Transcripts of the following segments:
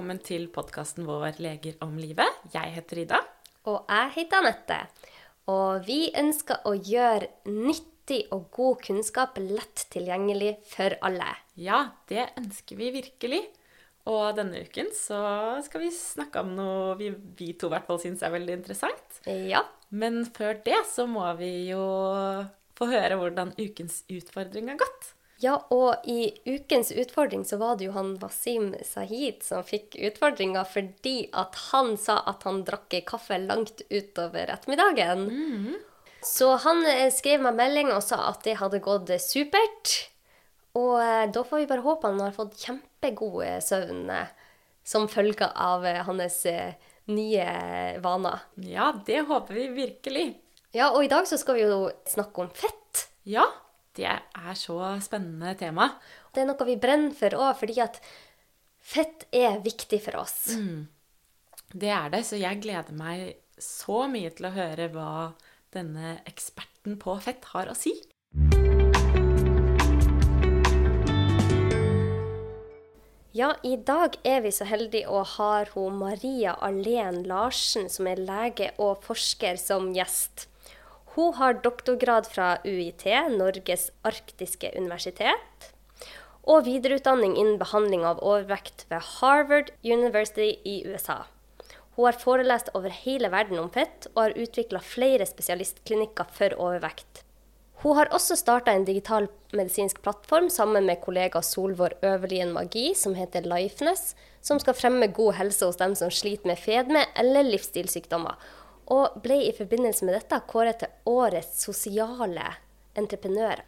velkommen til podkasten vår 'Leger om livet'. Jeg heter Ida. Og jeg heter Anette. Og vi ønsker å gjøre nyttig og god kunnskap lett tilgjengelig for alle. Ja, det ønsker vi virkelig. Og denne uken så skal vi snakke om noe vi, vi to i hvert fall syns er veldig interessant. Ja. Men før det så må vi jo få høre hvordan ukens utfordring har gått. Ja, og i ukens utfordring så var det jo han Wasim Sahid som fikk utfordringa fordi at han sa at han drakk kaffe langt utover ettermiddagen. Så han eh, skrev meg melding og sa at det hadde gått supert. Og eh, da får vi bare håpe han har fått kjempegod eh, søvn eh, som følge av eh, hans eh, nye vaner. Ja, det håper vi virkelig. Ja, og i dag så skal vi jo snakke om fett. Ja, det er så spennende tema. Det er noe vi brenner for òg, fordi at fett er viktig for oss. Det er det, så jeg gleder meg så mye til å høre hva denne eksperten på fett har å si. Ja, i dag er vi så heldige å ha hun Maria Alén Larsen, som er lege og forsker, som gjest. Hun har doktorgrad fra UiT, Norges arktiske universitet, og videreutdanning innen behandling av overvekt ved Harvard University i USA. Hun har forelest over hele verden om fett, og har utvikla flere spesialistklinikker for overvekt. Hun har også starta en digital medisinsk plattform sammen med kollega Solvår Øverlien Magi, som heter Lifeness, som skal fremme god helse hos dem som sliter med fedme eller livsstilssykdommer, og ble i forbindelse med dette kåret til årets sosiale entreprenør.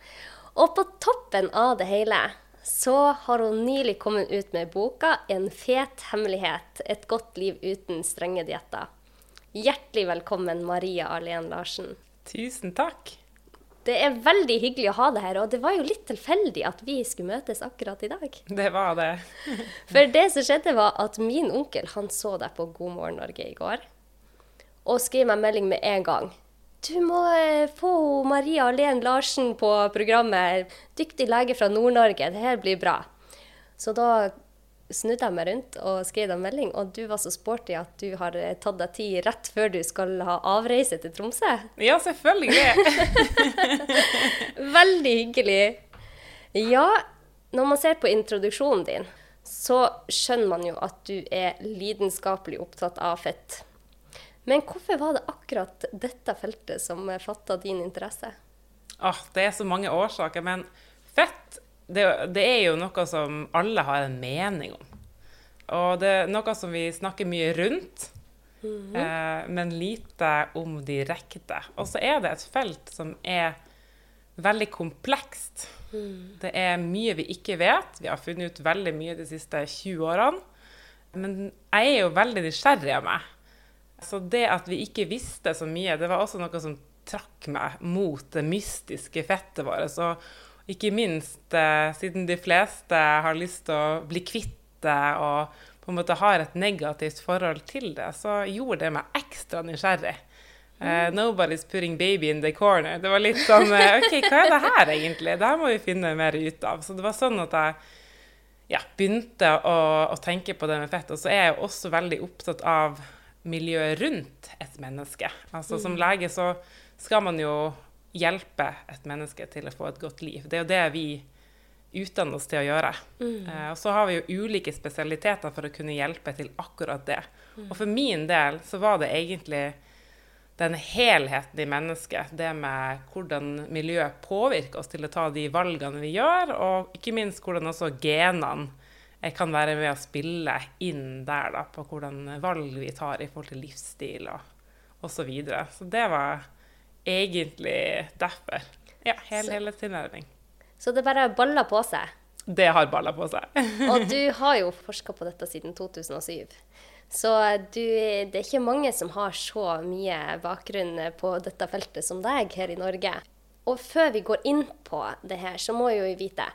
Og på toppen av det hele så har hun nylig kommet ut med boka 'En fet hemmelighet et godt liv uten strenge dietter'. Hjertelig velkommen, Maria Arlen Larsen. Tusen takk. Det er veldig hyggelig å ha deg her, og det var jo litt tilfeldig at vi skulle møtes akkurat i dag. Det var det. For det som skjedde, var at min onkel han så deg på God morgen Norge i går, og skrev meg melding med en gang. Du må eh, få Maria Alen Larsen på programmet. Dyktig lege fra Nord-Norge. Det her blir bra. Så da snudde jeg meg rundt og skrev deg en melding, og du var så sporty at du har eh, tatt deg tid rett før du skal ha avreise til Tromsø. Ja, selvfølgelig. Veldig hyggelig. Ja, når man ser på introduksjonen din, så skjønner man jo at du er lidenskapelig opptatt av fett. Men hvorfor var det akkurat dette feltet som fatta din interesse? Ah, det er så mange årsaker, men fett det, det er jo noe som alle har en mening om. Og det er noe som vi snakker mye rundt, eh, men lite om direkte. Og så er det et felt som er veldig komplekst. Det er mye vi ikke vet. Vi har funnet ut veldig mye de siste 20 årene. Men jeg er jo veldig nysgjerrig av meg. Så det at vi ikke visste så mye, det var også noe som trakk meg mot det mystiske fettet vårt. Og ikke minst eh, siden de fleste har lyst til å bli kvitt det og på en måte har et negativt forhold til det, så gjorde det meg ekstra nysgjerrig. Uh, 'Nobody's putting baby in the corner'. Det var litt sånn eh, OK, hva er det her egentlig? Det her må vi finne mer ut av. Så det var sånn at jeg ja, begynte å, å tenke på det med fett. Og så er jeg også veldig opptatt av miljøet rundt et menneske. Altså Som lege så skal man jo hjelpe et menneske til å få et godt liv. Det er jo det vi utdanner oss til å gjøre. Eh, og så har vi jo ulike spesialiteter for å kunne hjelpe til akkurat det. Og for min del så var det egentlig den helheten i mennesket, det med hvordan miljøet påvirker oss til å ta de valgene vi gjør, og ikke minst hvordan også genene kan være med å spille inn der da, på hvordan valg vi tar i forhold til livsstil og osv. Så, videre. så det var egentlig derfor. Ja, hel, Så- hele tilnærming. Så det bare baller på seg. Det har balla på seg. Og du har jo forska på dette siden 2007. Så du, det er ikke mange som har så mye bakgrunn på dette feltet som deg her i Norge. Og før vi går inn på det her, så må jo vi vite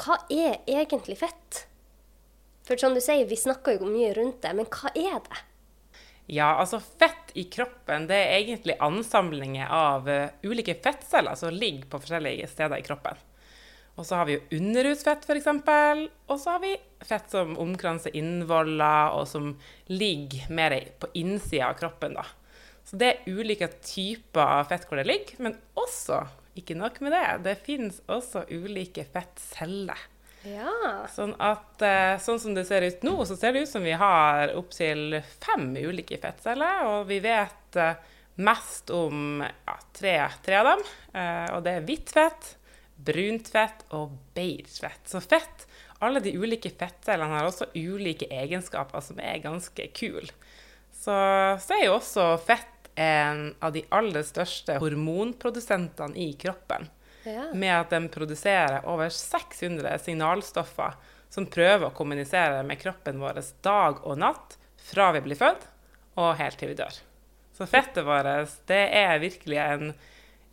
hva er egentlig fett? For som du sier, vi snakker jo mye rundt det, men hva er det? Ja, altså fett i kroppen det er egentlig ansamlinger av eh, ulike fettceller som ligger på forskjellige steder i kroppen. Og så har vi jo underhudsfett, f.eks. Og så har vi fett som omkranser innvoller, og som ligger mer på innsida av kroppen. da. Så det er ulike typer fett hvor det ligger, men også, ikke nok med det, det finnes også ulike fettceller. Ja. Sånn at eh, sånn som det ser ut nå, så ser det ut som vi har opptil fem ulike fettceller, og vi vet eh, mest om ja, tre, tre av dem. Eh, og det er hvitt fett, brunt fett og beige fett. Så fett, alle de ulike fettcellene har også ulike egenskaper som er ganske kule. Så, så er jo også fett en av de aller største hormonprodusentene i kroppen. Ja. Med at den produserer over 600 signalstoffer som prøver å kommunisere med kroppen vår dag og natt fra vi blir født og helt til vi dør. Så fettet vårt det er virkelig en,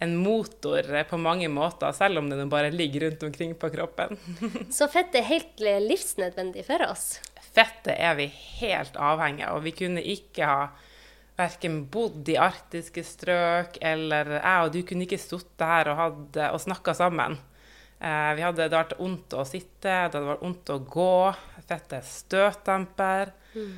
en motor på mange måter, selv om det bare ligger rundt omkring på kroppen. Så fett er helt livsnødvendig for oss. Fettet er vi helt avhengig av, og vi kunne ikke ha verken bodd i arktiske strøk, eller jeg og du kunne ikke sittet her og, hadde- og snakka sammen. Eh, vi hadde, det hadde vært vondt å sitte, det hadde vært vondt å gå. Fettet støtdemper. Mm.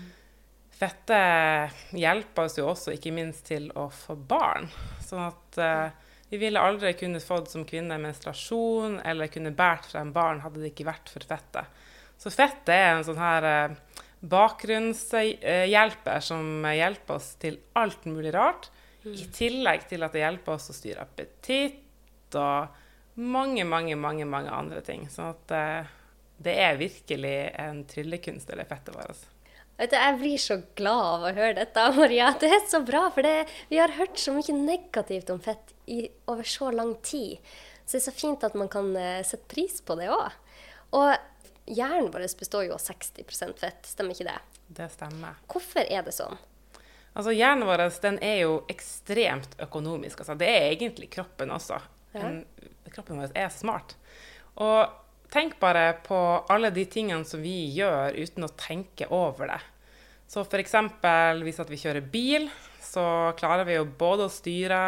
Fettet hjelper oss jo også ikke minst til å få barn. Sånn at eh, vi ville aldri kunne fått som kvinne menstruasjon eller kunne båret frem barn hadde det ikke vært for fettet. Så fettet er en sånn her eh, bakgrunnshjelper som hjelper oss til alt mulig rart. I tillegg til at det hjelper oss å styre appetitt og mange, mange, mange, mange andre ting. Sånn at eh, det er virkelig en tryllekunst, eller fettet vårt. Vet du, Jeg blir så glad av å høre dette, Maria. Det er så bra, for det, vi har hørt så mye negativt om fett i, over så lang tid. Så det er så fint at man kan eh, sette pris på det òg. Og hjernen vår består jo av 60% fett, stemmer ikke det? Det stemmer. Hvorfor er det sånn? Altså Hjernen vår den er jo ekstremt økonomisk. Altså, det er egentlig kroppen også. Ja. En, kroppen vår er smart. Og tenk bare på alle de tingene som vi gjør uten å tenke over det. Så f.eks. hvis vi kjører bil, så klarer vi jo både å styre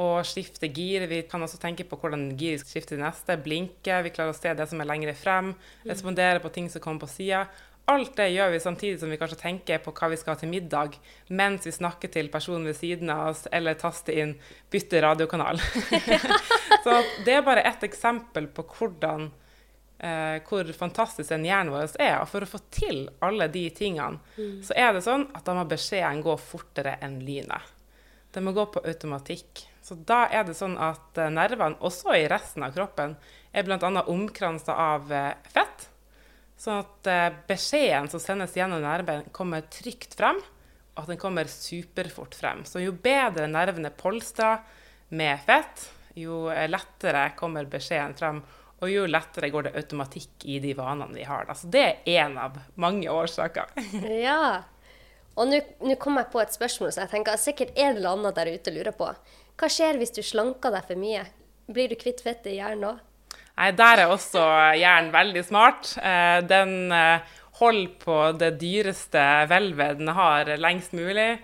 og skifte gir. Vi kan også tenke på hvordan gir vi skal skifte til neste. Blinke. Vi klarer å se det som er lengre frem. Respondere på ting som kommer på sida. Alt det gjør vi samtidig som vi kanskje tenker på hva vi skal ha til middag, mens vi snakker til personen ved siden av oss, eller taster inn 'bytte radiokanal'. så det er bare ett eksempel på hvordan eh, hvor fantastisk den hjernen vår er. Og for å få til alle de tingene, så er det sånn at da må beskjeden gå fortere enn lynet. Det må gå på automatikk. Så da er det sånn at eh, nervene, også i resten av kroppen, er bl.a. omkransa av eh, fett. Sånn at eh, beskjeden som sendes gjennom nerven, kommer trygt frem, og at den kommer superfort frem. Så jo bedre nervene polstrer med fett, jo lettere kommer beskjeden frem, og jo lettere går det automatikk i de vanene vi har. Da. Så det er én av mange årsaker. Ja. Og nå kom jeg på et spørsmål som jeg tenker sikkert en eller annen der ute lurer på. Hva skjer hvis du slanker deg for mye? Blir du kvitt fettet i hjernen òg? Nei, der er også hjernen veldig smart. Eh, Den eh, holder på det dyreste hvelvet den har, lengst mulig.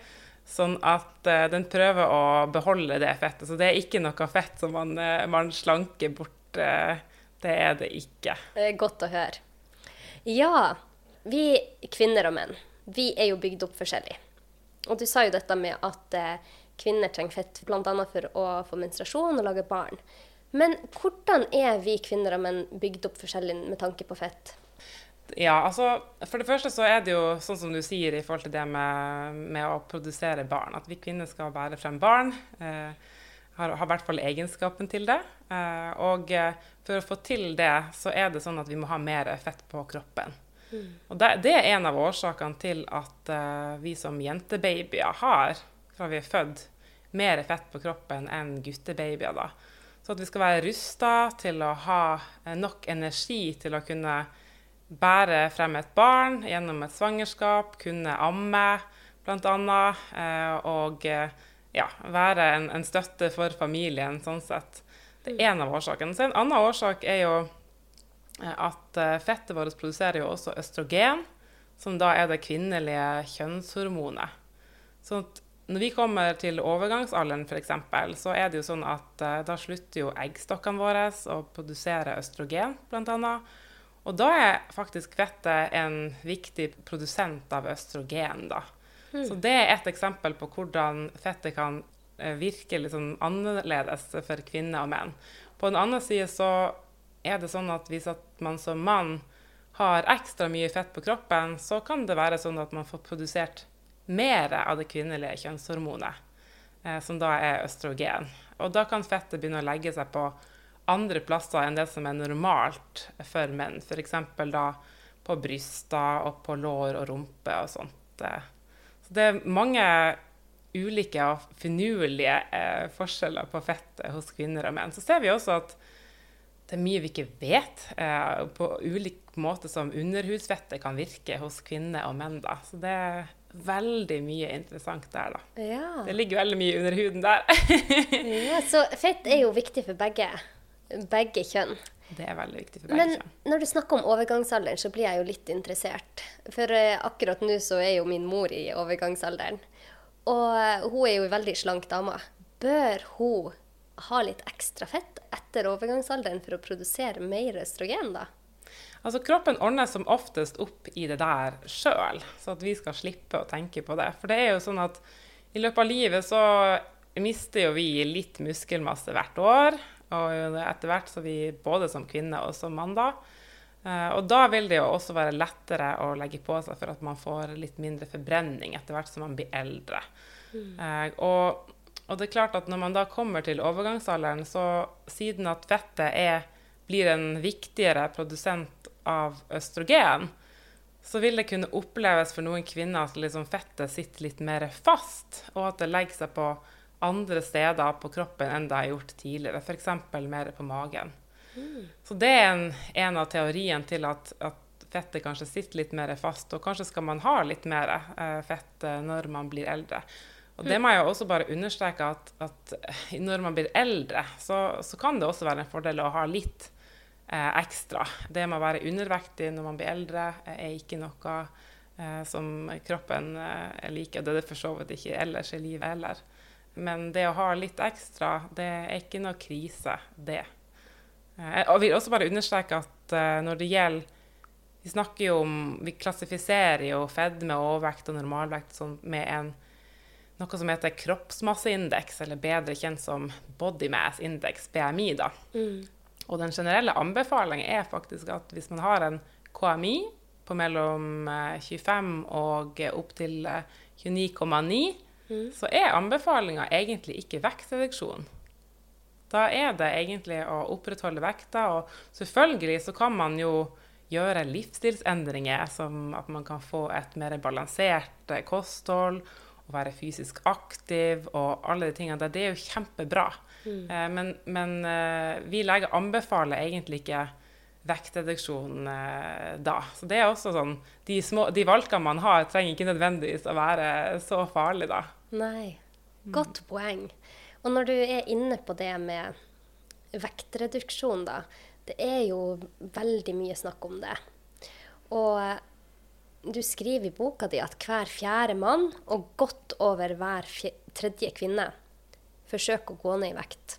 Sånn at eh, den prøver å beholde det fettet. Så det er ikke noe fett som man, man slanker bort. Det er det ikke. Det er godt å høre. Ja, vi kvinner og menn, vi er jo bygd opp forskjellig. Og du sa jo dette med at kvinner trenger fett bl.a. for å få menstruasjon og lage barn. Men hvordan er vi kvinner og menn bygd opp forskjellig med tanke på fett? Ja, altså For det første så er det jo sånn som du sier i forhold til det med, med å produsere barn. At vi kvinner skal bære frem barn. Eh, har, har i hvert fall egenskapen til det. Eh, og eh, for å få til det, så er det sånn at vi må ha mer fett på kroppen. Og det, det er en av årsakene til at eh, vi som jentebabyer har, fra vi er født, mer fett på kroppen enn guttebabyer. da. Så at vi skal være rusta til å ha eh, nok energi til å kunne bære frem et barn gjennom et svangerskap, kunne amme bl.a. Eh, og eh, ja, være en, en støtte for familien sånn sett. Det er en av årsakene. Så en annen årsak er jo at fettet vårt produserer jo også østrogen, som da er det kvinnelige kjønnshormonet. Sånn at når vi kommer til overgangsalderen f.eks., så er det jo sånn at uh, da slutter jo eggstokkene våre å produsere østrogen, bl.a. Og da er faktisk fettet en viktig produsent av østrogen, da. Mm. Så det er et eksempel på hvordan fettet kan uh, virke litt sånn annerledes for kvinner og menn. På den andre side så er det sånn at hvis at man som mann har ekstra mye fett på kroppen, så kan det være sånn at man får produsert mer av det kvinnelige kjønnshormonet, eh, som da er østrogen. Og da kan fettet begynne å legge seg på andre plasser enn det som er normalt for menn. F.eks. da på bryster og på lår og rumpe og sånt. Eh. Så det er mange ulike og finurlige eh, forskjeller på fettet hos kvinner og menn. Så ser vi også at det er mye vi ikke vet på ulik måte som underhudsfettet kan virke hos kvinner og menn. Da. Så det er veldig mye interessant der, da. Ja. Det ligger veldig mye under huden der. ja, så fett er jo viktig for begge, begge kjønn. Det er veldig viktig for begge Men kjønn. når du snakker om overgangsalderen, så blir jeg jo litt interessert. For uh, akkurat nå så er jo min mor i overgangsalderen. Og uh, hun er jo en veldig slank dame. Bør hun ha litt ekstra fett etter overgangsalderen for å produsere mer østrogen, da? Altså Kroppen ordner som oftest opp i det der sjøl, så at vi skal slippe å tenke på det. For det er jo sånn at i løpet av livet så mister jo vi litt muskelmasse hvert år. Og etter hvert så vi både som kvinne og som mann da. Eh, og da vil det jo også være lettere å legge på seg for at man får litt mindre forbrenning etter hvert som man blir eldre. Mm. Eh, og, og, det er klart at når man da kommer til overgangsalderen, så siden at fettet er, blir en viktigere produsent av østrogen, så vil det kunne oppleves for noen kvinner at liksom fettet sitter litt mer fast, og at det legger seg på andre steder på kroppen enn det har gjort tidligere, f.eks. mer på magen. Så det er en, en, av teoriene til at, at, fettet kanskje sitter litt mer fast, og kanskje skal man ha litt mer eh, fett eh, når man blir eldre. Og det må jeg også bare understreke at, at når man blir eldre, så, så, kan det også være en fordel å ha litt ekstra. Det med å være undervektig når man blir eldre, eh, er ikke noe eh, som kroppen eh, liker. Det er det for så vidt ikke ellers i livet heller. Men det å ha litt ekstra, det er ikke noe krise, det. Eh, jeg vil også bare understreke at eh, når det gjelder Vi snakker jo om Vi klassifiserer jo fedme, overvekt og normalvekt som med en noe som heter kroppsmasseindeks, eller bedre kjent som body mass index, BMI. da. Mm. Og den generelle anbefalingen er faktisk at hvis man har en KMI på mellom 25 eh, og opptil 29,9, mm. så er anbefalinga egentlig ikke vektreduksjon. Da er det egentlig å opprettholde vekta, og selvfølgelig så kan man jo gjøre livsstilsendringer, som at man kan få et mer balansert eh, kosthold, og være fysisk aktiv og alle de tingene der. Det er jo kjempebra. Mm. Eh, men, men eh, vi leger anbefaler egentlig ikke vektreduksjon eh, da. Så det er også sånn De, små, de valgene man har, trenger ikke nødvendigvis å være så farlige da. Nei. Godt mm. poeng. Og når du er inne på det med vektreduksjon, da. Det er jo veldig mye snakk om det. Og du skriver i boka di at hver fjerde mann og godt over hver tredje kvinne forsøke å gå ned i vekt.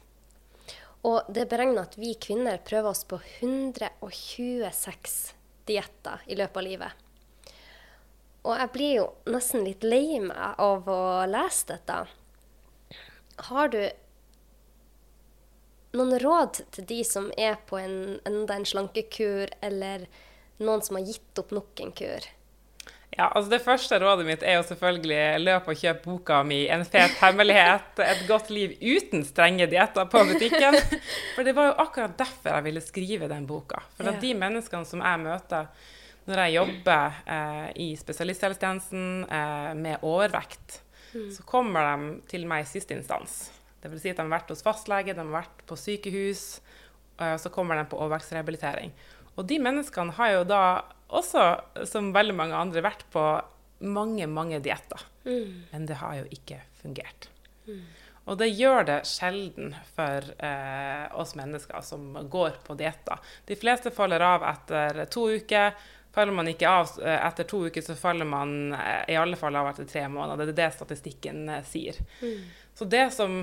Og det er beregna at vi kvinner prøver oss på 126 dietter i løpet av livet. Og jeg blir jo nesten litt lei meg av å lese dette. Har du noen råd til de som er på en, enda en slankekur, eller noen som har gitt opp nok en kur? Ja, altså Det første rådet mitt er jo selvfølgelig løp og kjøp boka mi 'En fet hemmelighet et godt liv uten strenge dietter' på butikken. For det var jo akkurat derfor jeg ville skrive den boka. For at de menneskene som jeg møter når jeg jobber eh, i spesialisthelsetjenesten eh, med overvekt, mm. så kommer de til meg i siste instans. Det vil si at de har vært hos fastlege, de har vært på sykehus, eh, så kommer de på overvektsrehabilitering. Og de menneskene har jo da også, som veldig mange andre, vært på mange, mange dietter. Mm. Men det har jo ikke fungert. Mm. Og det gjør det sjelden for eh, oss mennesker som går på dietter. De fleste faller av etter to uker, faller man ikke av eh, etter to uker, så faller man eh, i alle fall av etter tre måneder. Det er det statistikken eh, sier. Så det som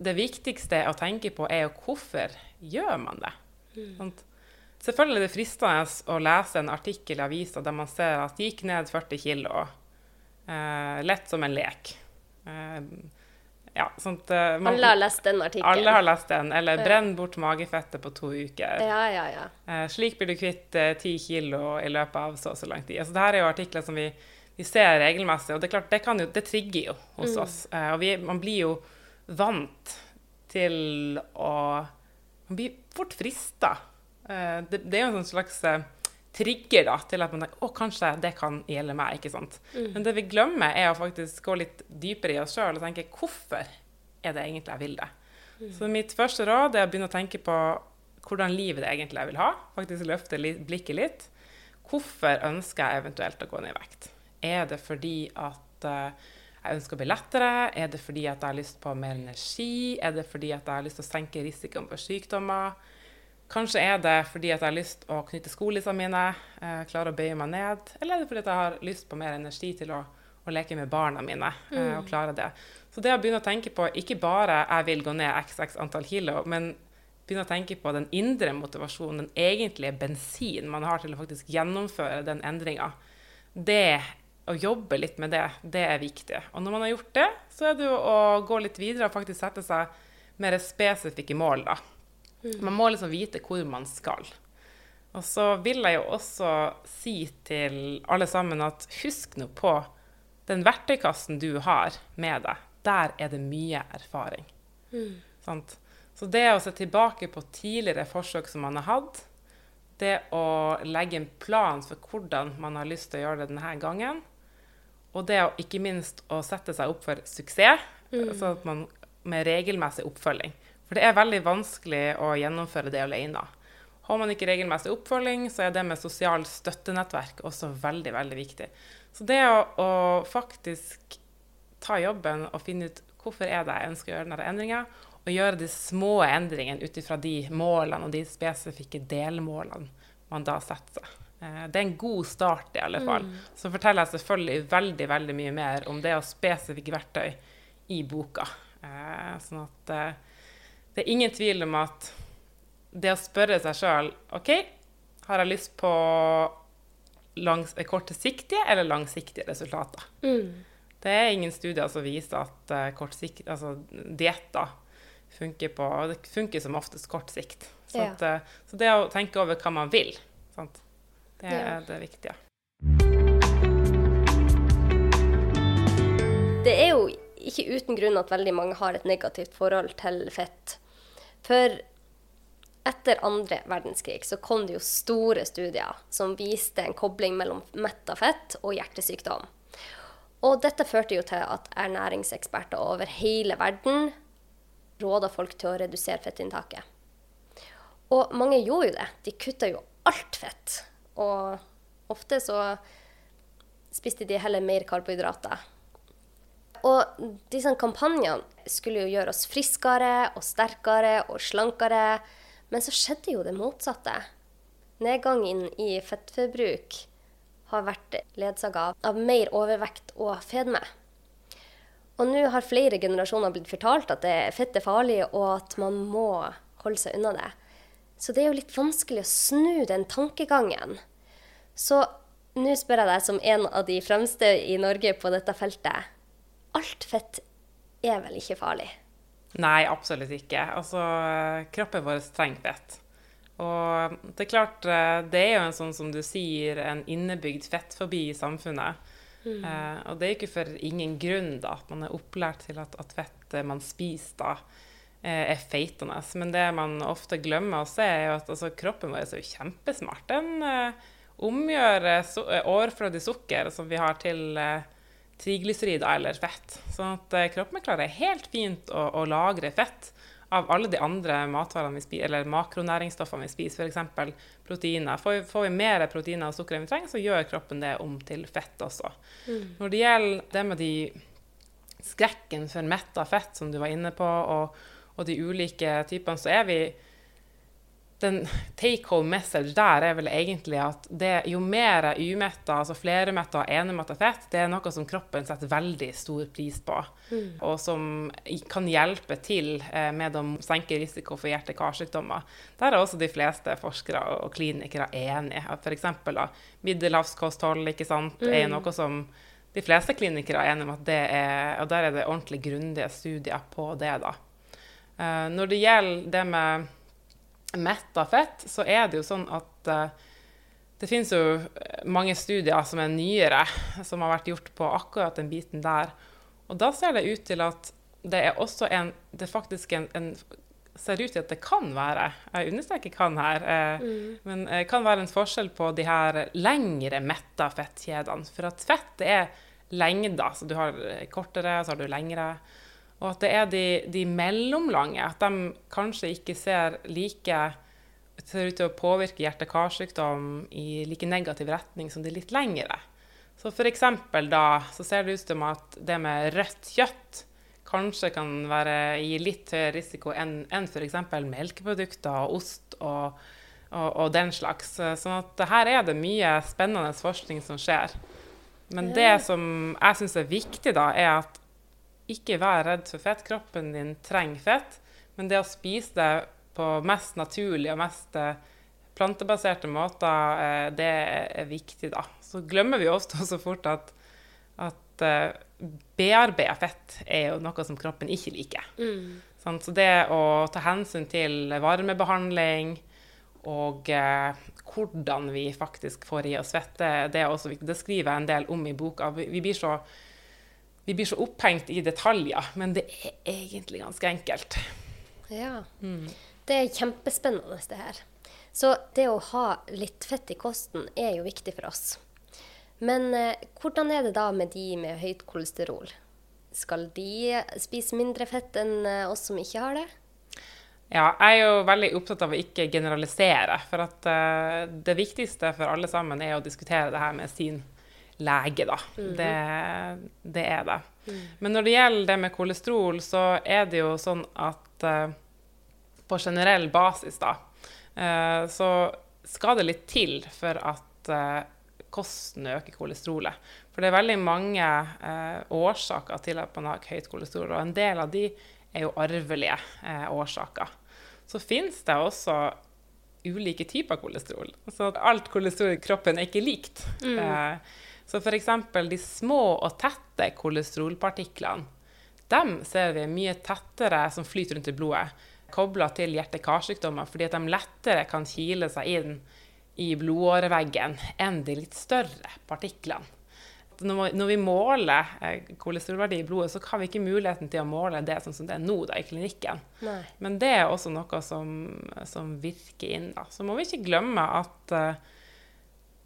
det viktigste å tenke på, er jo hvorfor gjør man det? Sant? Selvfølgelig er det fristende å lese en artikkel i avisa der man ser at gikk ned 40 kilo. Eh, lett som en lek. Eh, ja, sånt, eh, man- Alle har lest den artikkelen. alle har lest den. Eller 'brenn bort magefettet på to uker'. Ja, ja, ja. Eh, slik blir du kvitt eh, 10 kilo i løpet av så og så lang tid. Altså, det her er jo artikler som vi, vi ser regelmessig, og det er klart, det, kan jo, det trigger jo hos oss. Eh, og vi, man blir jo vant til å Man blir fort frista. Eh, det, det er jo en sånn slags eh, trigger da, til at man tenker, å, kanskje det kan gjelde meg. ikke sant? Men det vi glemmer, er å faktisk gå litt dypere i oss sjøl og tenke hvorfor er det egentlig jeg vil det? Så mitt første råd er å begynne å tenke på hvordan livet det egentlig jeg vil ha. Faktisk løfte blikket litt. Hvorfor ønsker jeg eventuelt å gå ned i vekt? Er det fordi at eh, jeg ønsker å bli lettere? Er det fordi at jeg har lyst på mer energi? Er det fordi at jeg har lyst til å senke risikoen for sykdommer? Kanskje er det fordi jeg har lyst å knytte skolissene mine, eh, klare å bøye meg ned. Eller er det fordi jeg har lyst på mer energi til å, å leke med barna mine eh, og klare det. Så det å begynne å tenke på ikke bare jeg vil gå ned xx antall kilo, men begynne å tenke på den indre motivasjonen, den egentlige bensin man har til å faktisk gjennomføre den endringa, det å jobbe litt med det, det er viktig. Og når man har gjort det, så er det jo å gå litt videre og faktisk sette seg mer spesifikke mål, da. Man må liksom vite hvor man skal. Og så vil jeg jo også si til alle sammen at husk nå på den verktøykassen du har med deg. Der er det mye erfaring. Sant? Så det å se tilbake på tidligere forsøk som man har hatt, det å legge en plan for hvordan man har lyst til å gjøre det denne gangen, og det å ikke minst å sette seg opp for suksess, sånn at man med regelmessig oppfølging. For det er veldig vanskelig å gjennomføre det alene. Har man ikke regelmessig oppfølging, så er det med sosialt støttenettverk også veldig, veldig viktig. Så det å, å faktisk ta jobben og finne ut hvorfor er det jeg ønsker å gjøre denne endringa, og gjøre de små endringene ut ifra de målene og de spesifikke delmålene man da setter seg. Eh, Det er en god start, i alle fall. Så forteller jeg selvfølgelig veldig veldig mye mer om det og spesifikke verktøy i boka. Eh, Sånn at eh, det er ingen tvil om at det å spørre seg sjøl OK, har jeg lyst på langs, kortsiktige eller langsiktige resultater? Det er ingen studier som viser at uh, kortsikt, altså dietter funker på Det funker som oftest kort sikt. Så, Ja. at, uh, så det å tenke over hva man vil, sant? det Ja. er det viktige. Ikke uten grunn at veldig mange har et negativt forhold til fett. For etter andre verdenskrig så kom det jo store studier som viste en kobling mellom metta fett og hjertesykdom. Og dette førte jo til at ernæringseksperter over hele verden råda folk til å redusere fettinntaket. Og mange gjorde jo det. De kutta jo alt fett. Og ofte så spiste de heller mer karbohydrater. Og disse kampanjene skulle jo gjøre oss friskere og sterkere og slankere. Men så skjedde jo det motsatte. Nedgangen i fettforbruk har vært ledsaga av mer overvekt og fedme. Og nå har flere generasjoner blitt fortalt at fett er farlig, og at man må holde seg unna det. Så det er jo litt vanskelig å snu den tankegangen. Så nå spør jeg deg som en av de fremste i Norge på dette feltet. Fett er vel ikke farlig? Nei, absolutt ikke. Altså, kroppen vår trenger fett. Og det er klart, eh, det er jo en sånn som du sier, en innebygd fettfobi i samfunnet. Eh, og det er ikke for ingen grunn da, at man er opplært til at, at fett eh, man spiser da, eh, er feitende. Men det man ofte glemmer å se, er jo at altså, kroppen vår er kjempesmart. Den eh, omgjør eh, overflødig sukker som vi har til eh, triglycerid eller fett. Sånn at eh, kroppen klarer helt fint å, å lagre fett av alle de andre matvarene vi spiser, eller makronæringsstoffene vi spiser, f.eks. proteiner. Får vi, får vi mer proteiner og sukker enn vi trenger, så gjør kroppen det om til fett også. Når det gjelder det med de skrekken for metta fett, som du var inne på, og, og de ulike typene, så er vi den take home message der er vel egentlig at det, jo mer umetta, altså flermetta og enemetta fett, det er noe som kroppen setter veldig stor pris på. Mm. Og som kan hjelpe til eh, med å senke risiko for hjerte-karsykdommer. Der er også de fleste forskere og klinikere enige. F.eks. middelhavskosthold ikke sant, mm. er noe som de fleste klinikere er enige om at det er Og der er det ordentlig grundige studier på det, da. Eh, når det gjelder det med metta fett, så er det jo sånn at uh, det finnes jo mange studier som er nyere, som har vært gjort på akkurat den biten der. Og da ser det ut til at det er også en Det faktisk en, en ser ut til at det kan være Jeg understreker 'kan' her. Eh, mm. Men det kan være en forskjell på de her lengre metta fettkjedene. For at fett er lengder. Så du har kortere, så har du lengre. Og at det er de, de mellomlange, at de kanskje ikke ser like ser ut til å påvirke hjerte-karsykdom i like negativ retning som de litt lengre. Så f.eks. da så ser det ut som at det med rødt kjøtt kanskje kan være, gi litt høyere risiko enn en f.eks. melkeprodukter og ost og, og, og, den slags. Sånn at her er det mye spennende forskning som skjer. Men det som jeg syns er viktig, da, er at ikke vær redd for fett. Kroppen din trenger fett. Men det å spise det på mest naturlige og mest eh, plantebaserte måter, eh, det er viktig, da. Så glemmer vi også så fort at, at uh, bearbeida fett er jo noe som kroppen ikke liker. Mm. Sånn, så det å ta hensyn til varmebehandling og hvordan vi faktisk får i oss fett, det, er også viktig. Det skriver jeg en del om i boka. Vi blir så vi blir så opphengt i detaljer, men det er egentlig ganske enkelt. Ja. Mm. Det er kjempespennende, det her. Så det å ha litt fett i kosten er jo viktig for oss. Men eh, hvordan er det da med de med høyt kolesterol? Skal de spise mindre fett enn eh, oss som ikke har det? Ja, jeg er jo veldig opptatt av å ikke generalisere. For at uh, det viktigste for alle sammen er å diskutere det her med sin lege, da. Mm -hmm. det, det, er det. Mm. Men når det gjelder det med kolesterol, så er det jo sånn at uh, på generell basis, da, uh, så skal det litt til for at uh, kosten øker kolesterolet. For det er veldig mange årsaker til at man har høyt kolesterol, og en del av de er jo arvelige årsaker. Så fins det også ulike typer kolesterol. Så alt kolesterol i kroppen er ikke likt. Mm. Så f.eks. de små og tette kolesterolpartiklene, dem ser vi mye tettere som flyter rundt i blodet, kobla til hjerte-karsykdommer, fordi at de lettere kan kile seg inn i blodåreveggen enn de litt større partiklene. Når vi måler eh, kolesterolverdi i blodet, så har vi ikke muligheten til å måle det sånn som det er nå da, i klinikken. Nei. Men det er også noe som, som virker inn. Da. Så må vi ikke glemme at uh,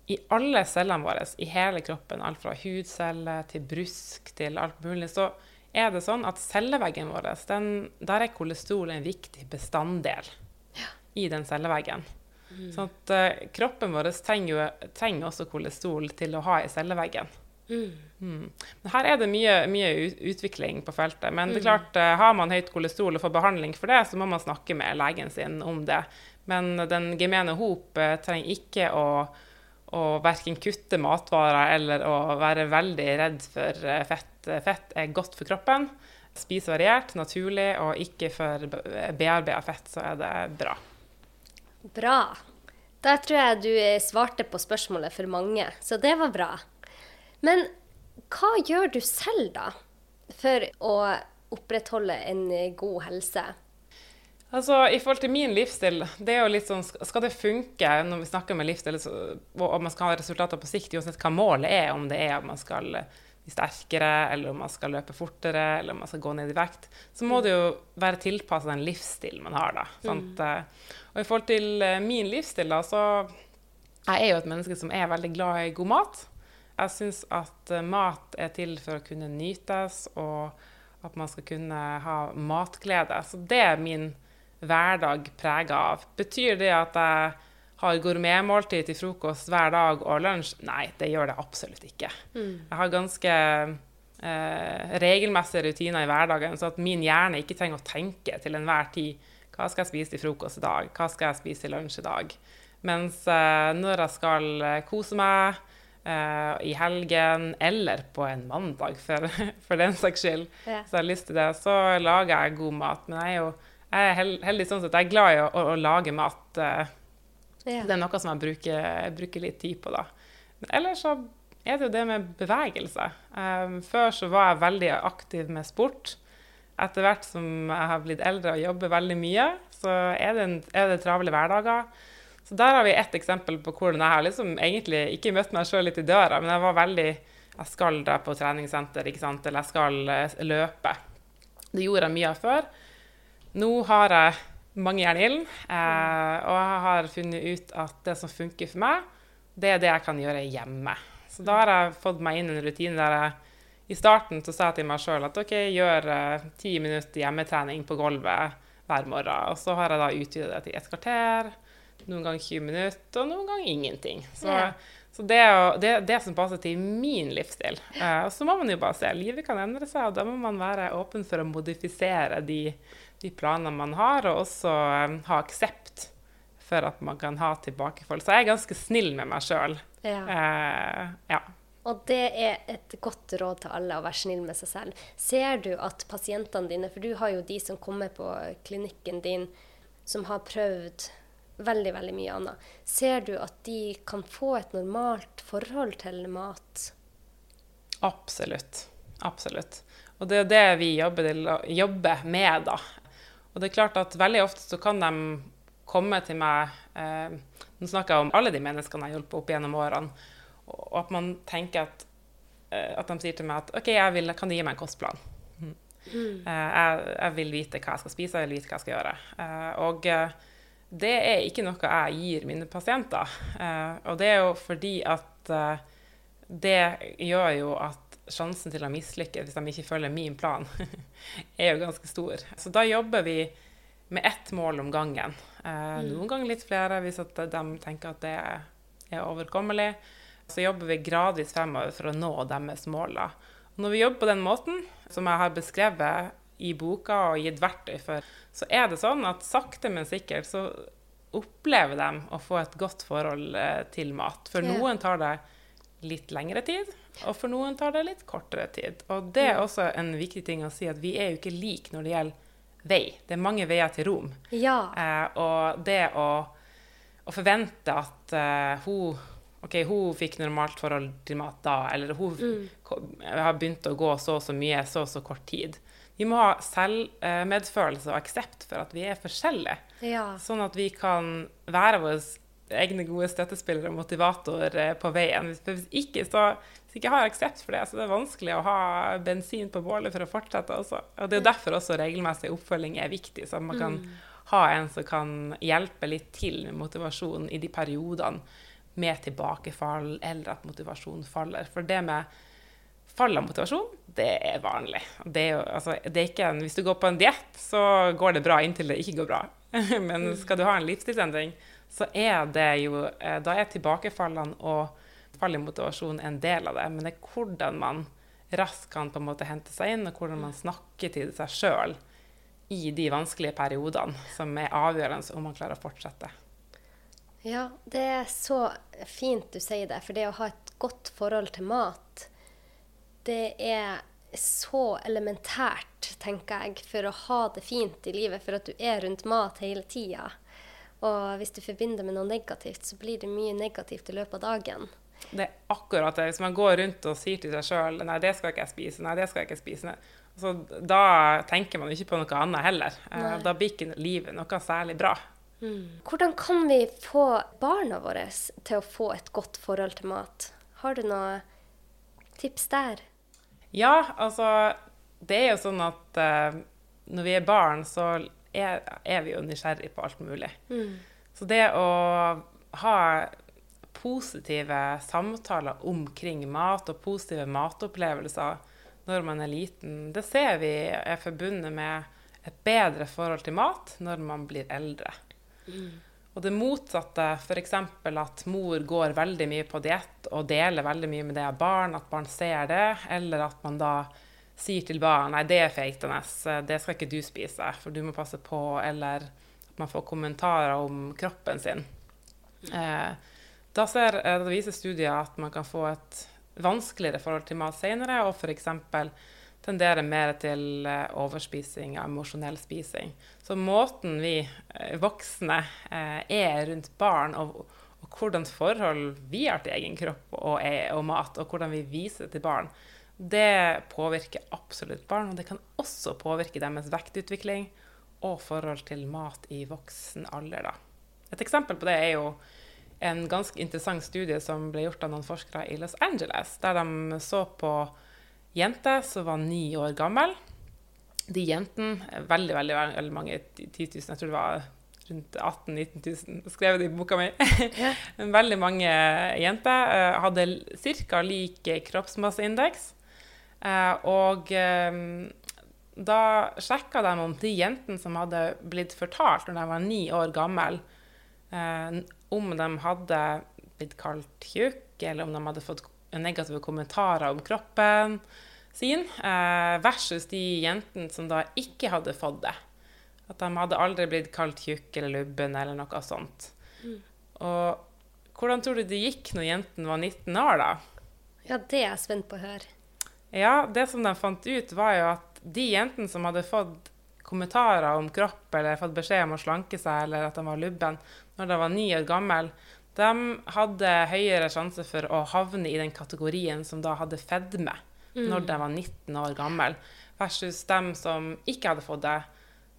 i alle cellene våre i hele kroppen, alt fra hudceller til brusk til alt mulig, så er det sånn at celleveggen vår, den, der er kolesterol en viktig bestanddel ja. i den celleveggen. Mm. Sånn at uh, kroppen vår trenger, trenger, også kolesterol til å ha i celleveggen. Mm. Mm. Her er det mye, mye, utvikling på feltet. Men det er mm. klart, uh, har man høyt kolesterol og får behandling for det, så må man snakke med legen sin om det. Men den gemene hop uh, trenger ikke å å verken kutte matvarer eller å være veldig redd for eh, fett. Fett er godt for kroppen. Spis variert, naturlig, og ikke for bearbeida fett, så er det bra. Bra. Da tror jeg du eh, svarte på spørsmålet for mange, så det var bra. Men hva gjør du selv, da, for å opprettholde en god helse? Altså, I forhold til min livsstil, det er jo litt sånn, skal det funke når vi snakker med livsstil, og man skal ha resultater på sikt, uansett hva målet er, om det er at man skal bli sterkere, eller om man skal løpe fortere, eller om man skal gå ned i vekt, så må det jo være tilpassa den livsstilen man har. da. Mm. Og i forhold til eh, min livsstil, da, så jeg er jo et menneske som er veldig glad i god mat. Jeg syns at eh, mat er til for å kunne nytes, og at man skal kunne ha matglede. Så det er min hverdag prega av. Betyr det at jeg har gourmetmåltid til frokost hver dag og lunsj? Nei, det gjør det absolutt ikke. Mm. Jeg har ganske eh, regelmessige rutiner i hverdagen, så at min hjerne ikke trenger å tenke til enhver tid Hva skal jeg spise til frokost i dag? Hva skal jeg spise til lunsj i dag? Mens eh, når jeg skal eh, kose meg eh, i helgen, eller på en mandag for, for den saks skyld, Ja. så jeg har lyst til det, så lager jeg god mat. Men jeg er jo jeg er hel- heldig sånn at Jeg er glad i å, å, å lage mat. eh, det er noe som jeg bruker, bruker litt tid på, da. Men ellers så er det jo det med bevegelse. Um, før så var jeg veldig aktiv med sport. Etter hvert som jeg har blitt eldre og jobber veldig mye, så er det, en, er det travle hverdager. Så der har vi ett eksempel på hvordan jeg har liksom egentlig ikke møtt meg sjøl litt i døra, men jeg var veldig Jeg skal dra på treningssenter, ikke sant, eller jeg skal eh, løpe. Det gjorde jeg mye av før. Nå har jeg mange jern i ilden, eh, og jeg har funnet ut at det som funker for meg, det er det jeg kan gjøre hjemme. Så da har jeg fått meg inn en rutine der jeg i starten så sa jeg til meg sjøl at OK, gjør eh, ti minutter hjemmetrening på gulvet hver morgen. Og så har jeg da utvidet det til et kvarter, noen ganger 20 minutter, og noen ganger ingenting. Så, Ja. så det er jo det, det som passer til min livsstil. Eh, og så må man jo bare se. Livet kan endre seg, og da må man være åpen for å modifisere de, de planene man har, og også eh, ha aksept for at man kan ha tilbakefall. Så jeg er ganske snill med meg sjøl. Ja. Eh, ja. Og det er et godt råd til alle, å være snill med seg selv. Ser du at pasientene dine, for du har jo de som kommer på klinikken din, som har prøvd veldig, veldig mye annet. Ser du at de kan få et normalt forhold til mat? Absolutt. Absolutt. Og det er det vi jobber, jobber med, da. Og det er klart at veldig ofte så kan de komme til meg eh, Nå snakker jeg om alle de menneskene jeg har hjulpet opp gjennom årene, og at man tenker at, eh, at de sier til meg at OK, vil, kan du gi meg en kostplan? Eh, jeg, jeg vil vite hva jeg skal spise, jeg vil vite hva jeg skal gjøre. Eh, og eh, det er ikke noe jeg gir mine pasienter. Eh, og det er jo fordi at det gjør jo at sjansen til å mislykkes hvis de ikke følger min plan, er jo ganske stor. Så da jobber vi med ett mål om gangen. Eh, noen ganger litt flere hvis at de tenker at det er overkommelig. Så jobber vi gradvis fremover for å nå deres mål. Når vi jobber på den måten, som jeg har beskrevet i boka og gitt verktøy for, så er det sånn at sakte, men sikkert så opplever de å få et godt forhold eh, til mat. For noen tar det litt lengre tid, og for noen tar det litt kortere tid. Og det er også en viktig ting å si, at vi er jo ikke like når det gjelder vei. Det er mange veier til Rom. Ja. Eh, og det å, å forvente at eh, hun OK, hun fikk normalt forhold til mat da, eller hun mm. har begynt å gå så og så mye så og så kort tid. Vi må ha selvmedfølelse og aksept for at vi er forskjellige. ja. Sånn at vi kan være våre egne gode støttespillere og motivator eh, på veien. Hvis, hvis ikke så hvis ikke jeg har aksept for det, så det er vanskelig å ha bensin på bålet for å fortsette også. Og det er derfor også regelmessig oppfølging er viktig, så man kan ha en som kan hjelpe litt til med motivasjonen i de periodene med tilbakefall, eller at motivasjonen faller. For det med fall av motivasjon, det er vanlig. Det er jo, altså, det er ikke en, hvis du går på en diett, så går det bra inntil det ikke går bra. Men skal du ha en livsstilsendring, så er det jo eh, Da er tilbakefallene og fall i motivasjon en del av det. Men det er hvordan man raskt kan på en måte hente seg inn, og hvordan man snakker til seg sjøl i de vanskelige periodene, som er avgjørende om man klarer å fortsette. Ja, det er så fint du sier det. For det å ha et godt forhold til mat, det er så elementært, tenker jeg, for å ha det fint i livet. For at du er rundt mat hele tida. Og hvis du forbinder med noe negativt, så blir det mye negativt i løpet av dagen. Det er akkurat det. Hvis man går rundt og sier til seg sjøl nei, det skal ikke jeg spise, nei, det skal jeg ikke spise, så da tenker man ikke på noe annet heller. Eh, Nei. Da blir ikke livet noe særlig bra. Hvordan kan vi få barna våre til å få et godt forhold til mat? Har du noen tips der? Ja, altså Det er jo sånn at uh, når vi er barn, så er, er vi jo nysgjerrig på alt mulig. Så det å ha positive samtaler omkring mat og positive matopplevelser når man er liten, det ser vi er forbundet med et bedre forhold til mat når man blir eldre. Og det motsatte, f.eks. at mor går veldig mye på diett og deler veldig mye med det av barn, at barn ser det, eller at man da sier til barn nei, det er feitende, det skal ikke du spise, for du må passe på, eller at man får kommentarer om kroppen sin. Eh, da, ser, da viser studier at man kan få et vanskeligere forhold til mat senere, og f.eks. tenderer mer til eh, overspising og emosjonell spising. Så måten vi eh, voksne eh, er rundt barn, og, og hvordan forhold vi har til egen kropp og, og mat, og hvordan vi viser det til barn, det påvirker absolutt barn, og det kan også påvirke deres vektutvikling og forhold til mat i voksen alder. Da. Et eksempel på det er jo en ganske interessant studie som ble gjort av noen forskere i Los Angeles, der de så på jenter som var ni år gammel. De jentene, veldig, veldig, veldig mange, 10 000, jeg tror det var rundt 18 000-19 000, skrevet det i boka mi. veldig mange jenter uh, hadde ca. lik kroppsmasseindeks. Uh, og um, da sjekka de om de jentene som hadde blitt fortalt når de var ni år gamle, om de hadde blitt kalt tjukk, eller om de hadde fått negative kommentarer om kroppen sin, uh, versus de jentene som da ikke hadde fått det. At de hadde aldri blitt kalt tjukk eller lubben eller noe sånt. Mm. Og hvordan tror du det gikk når jentene var 19 år, da? Ja, det er jeg spent på å høre. Ja, det som de fant ut, var jo at de jentene som hadde fått kommentarer om kropp eller fått beskjed om å slanke seg eller at de var lubben når de var ni år gammel, de hadde høyere sjanse for å havne i den kategorien som da hadde fedme mm. når de var 19 år gammel, versus dem som ikke hadde fått det.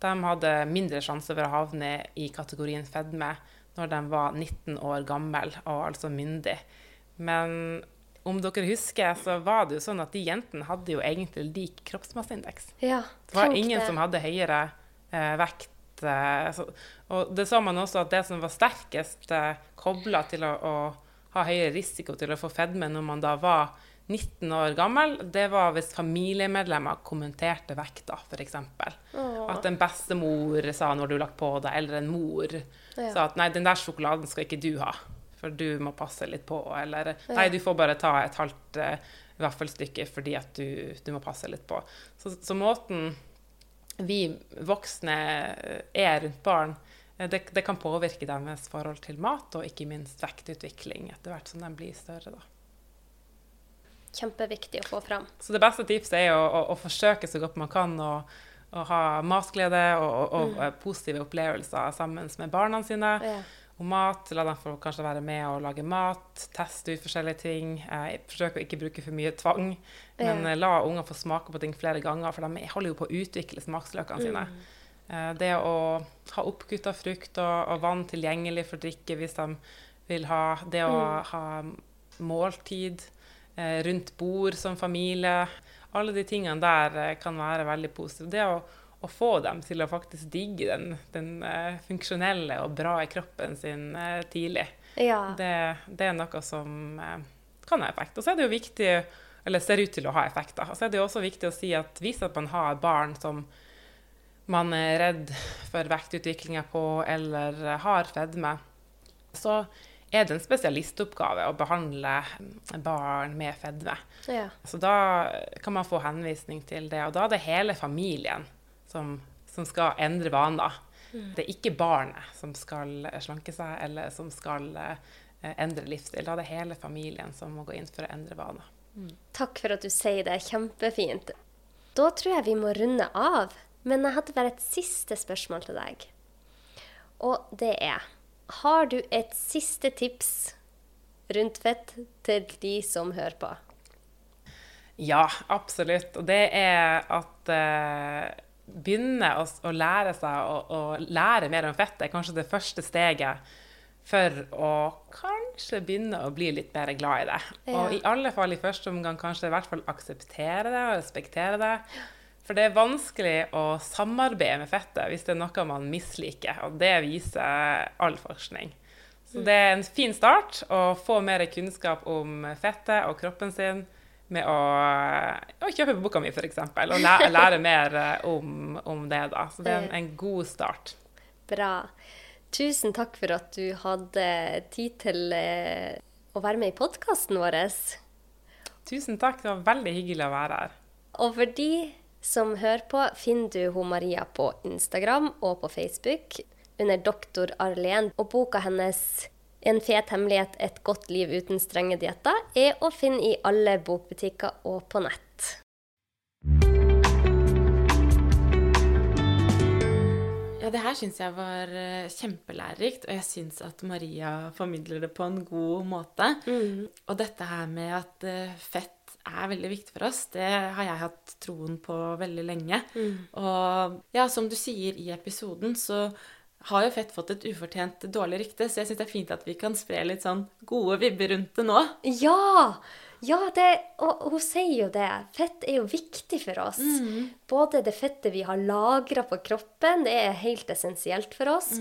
De hadde mindre sjanse for å havne i kategorien fedme når de var 19 år gammel og altså myndig. Men om dere husker, så var det jo sånn at de jentene hadde jo egentlig lik kroppsmasseindeks. Ja, det var ingen det. som hadde høyere eh, vekt. Eh, og det så man også at det som var sterkest eh, kobla til å, å, ha høyere risiko til å få fedme når man da var 19 år gammel, det var hvis familiemedlemmer kommenterte vekta, f.eks. At en bestemor sa når du lagt på deg, eller en mor ja. sa at 'nei, den der sjokoladen skal ikke du ha' for du må passe litt på. Eller nei, du får bare ta et halvt uh, vaffelstykke fordi at du, du, må passe litt på. Så, så, måten vi voksne er rundt barn, eh, det, det, kan påvirke deres forhold til mat, og ikke minst vektutvikling etter hvert som de blir større. da. Kjempeviktig å få fram. Så det beste tipset er å, å, å forsøke så godt man kan å, å ha matglede og, og mm. positive opplevelser sammen med barna sine. Ja om mat. La dem få kanskje være med og lage mat, teste ut forskjellige ting. Eh, forsøk å ikke bruke for mye tvang, men eh, la unger få smake på ting flere ganger, for de holder jo på å utvikle smaksløkene mm. sine. Eh, det å ha oppkutta frukt og, og, vann tilgjengelig for drikke hvis de vil ha. Det å mm. ha måltid eh, rundt bord som familie. Alle de tingene der eh, kan være veldig positive. Det å å få dem til å faktisk digge den, den uh, funksjonelle og bra i kroppen sin uh, tidlig. Ja. Det, det, er noe som uh, kan ha effekt. Og så er det jo viktig, eller ser ut til å ha effekt. Og så er det jo også viktig å si at hvis at man har barn som man er redd for vektutviklinga på, eller har fedme, så er det en spesialistoppgave å behandle barn med fedme. Ja. Så da kan man få henvisning til det. Og da er det hele familien som, som skal endre vaner. Mm. Det er ikke barnet som skal slanke seg, eller som skal eh, endre livsstil. Da er det hele familien som må gå inn for å endre vaner. Mm. Takk for at du sier det. Kjempefint. Da tror jeg vi må runde av. Men jeg hadde bare et siste spørsmål til deg. Og det er Har du et siste tips rundt fett til de som hører på? Ja, absolutt. Og det er at eh, begynne å, å lære seg å, å, lære mer om fett, er kanskje det første steget for å kanskje begynne å bli litt mer glad i det. Ja. Og i alle fall i første omgang kanskje i hvert fall akseptere det og respektere det. For det er vanskelig å samarbeide med fettet hvis det er noe man misliker, og det viser all forskning. Så det er en fin start å få mer kunnskap om fettet og kroppen sin med å, å kjøpe boka mi, f.eks., og lære, lære mer eh, om, om, det. da. Så det er en, en, god start. Bra. Tusen takk for at du hadde tid til eh, å være med i podkasten vår. Tusen takk. Det var veldig hyggelig å være her. Og for de som hører på, finner du hun Maria på Instagram og på Facebook under Doktor Arlen. Og boka hennes 'En fet hemmelighet et godt liv uten strenge dietter' er å finne i alle bokbutikker og på nett. Ja, det her syns jeg var eh, kjempelærerikt, og jeg syns at Maria formidler det på en god måte. Og dette her med at eh, fett er veldig viktig for oss, det har jeg hatt troen på veldig lenge. Og ja, som du sier i episoden, så har jo fett fått et ufortjent dårlig rykte, så jeg syns det er fint at vi kan spre litt sånn gode vibber rundt det nå. Ja! Ja, det, og hun sier jo det. Fett er jo viktig for oss. Både det fettet vi har lagra på kroppen, det er helt essensielt for oss.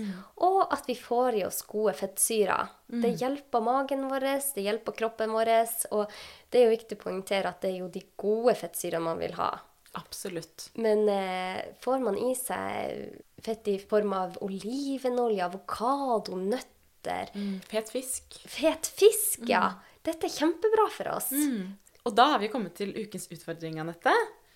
Og at vi får i oss gode fettsyrer. Det hjelper magen vår, det hjelper kroppen vår. Og det er jo viktig å poengtere at det er jo de gode fettsyrene man vil ha. Absolutt. Men eh, får man i seg fett i form av olivenolje, avokado, nøtter, Mm, fet fisk. fet fisk, ja. Dette er kjempebra for oss. Og da har vi kommet til ukens utfordring, Anette.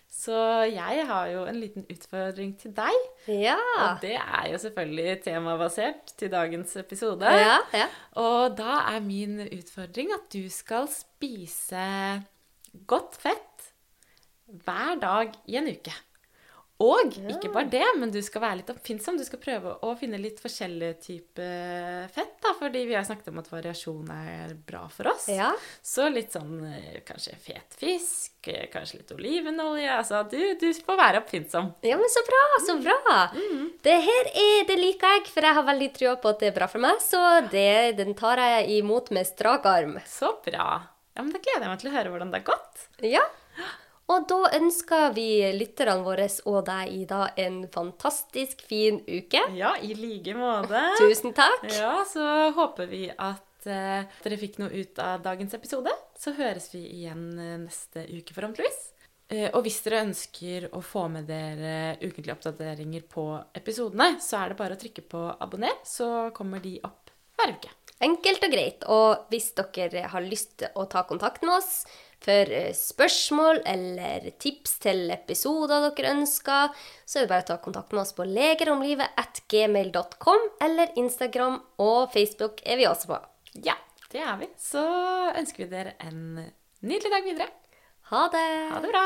Så jeg har jo en liten utfordring til deg. Ja. Og det er jo selvfølgelig temabasert til dagens episode. ja, ja. Og da er min utfordring at du skal spise godt fett hver dag i en uke. Og ikke bare det, men du skal være litt oppfinnsom. Du skal prøve å finne litt forskjellige typer fett, da, fordi vi har snakket om at variasjon er bra for oss. Ja. Så litt sånn eh, kanskje fet fisk, eh, kanskje litt olivenolje. Altså, du, du får være oppfinnsom. Ja, men så bra, så bra. Det her er, det liker jeg, for jeg har veldig trua på at det er bra for meg, så det, den tar jeg imot med strak arm. Så bra. Ja, men Da gleder jeg meg til å høre hvordan det har gått. Ja. Og da ønsker vi lytterne våre og deg, Ida, en fantastisk fin uke. Ja, i like måte. Tusen takk. Ja, så håper vi at eh, dere fikk noe ut av dagens episode. Så høres vi igjen eh, neste uke, forhåpentligvis. Eh, og hvis dere ønsker å få med dere ukentlige oppdateringer på episodene, så er det bare å trykke på abonner, så kommer de opp hver uke. Enkelt og greit. Og hvis dere har lyst til å ta kontakt med oss for eh, spørsmål eller tips til episoder dere ønsker, så er det bare å ta kontakt med oss på legeromlivet.gmail.com, eller Instagram og Facebook er vi også på. Ja, det er vi. Så ønsker vi dere en nydelig dag videre. Ha det! Ha det bra!